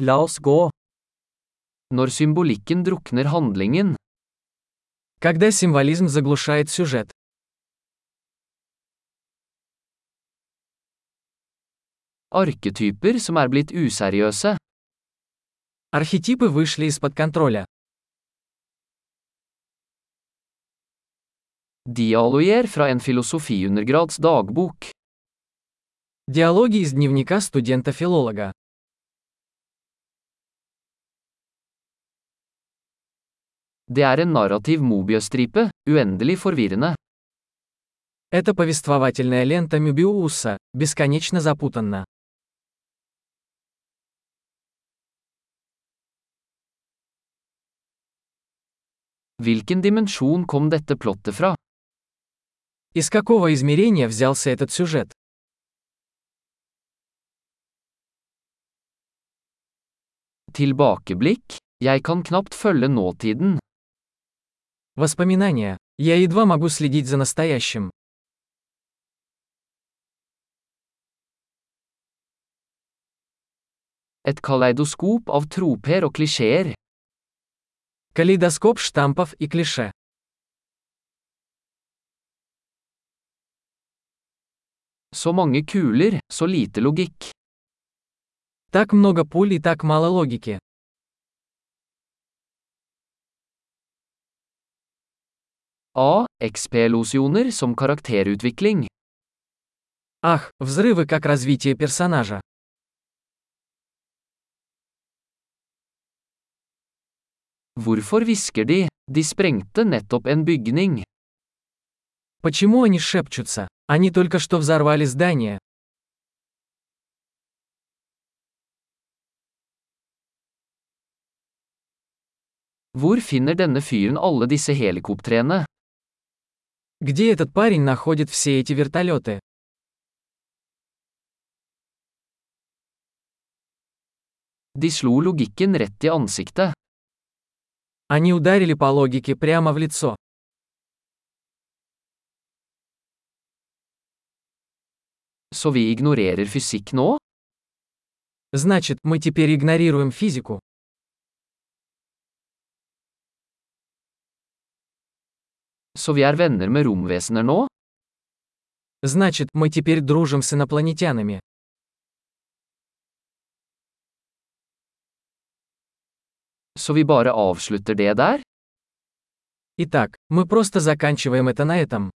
La oss gå. Når symbolikken drukner handlingen, Когда символизм заглушает сюжет. arketyper som er blitt useriøse, Архетипы вышли из-под контроля. dialoger fra en filosofiundergrads dagbok, Диалоги из дневника студента-филолога. Det er en narrativ mobiøstripe, uendelig forvirrende. Это повествовательная лента Мюбиуса, бесконечно запутанна. Hvilken dimensjon kom dette plottet fra? Из какого измерения взялся этот сюжет? Tilbakeblikk? Jeg kan knapt følge nåtiden. Воспоминания. Я едва могу следить за настоящим. Et kaleidoskop av troper og klisjeer. Калейдоскоп штампов и клише. Så mange kuler, så lite logikk. Так много пуль и так мало логики. A. XP-losjoner som karakterutvikling. Ах, взрывы как развитие персонажа. Hvorfor hvisker de? De sprengte nettopp en bygning. Почему они шепчутся? Они только что взорвали здание. Hvor finner denne fyren alle disse helikoptrene? Где этот парень находит все эти вертолеты? De slo logikken rett i ansiktet. Они ударили по логике прямо в лицо. Så vi ignorerer fysikk nå? Значит, мы теперь игнорируем физику. Så vi er venner med romvesener nå? Значит, мы теперь дружим с инопланетянами. Så vi bare avslutter det der? Итак, мы просто заканчиваем это на этом.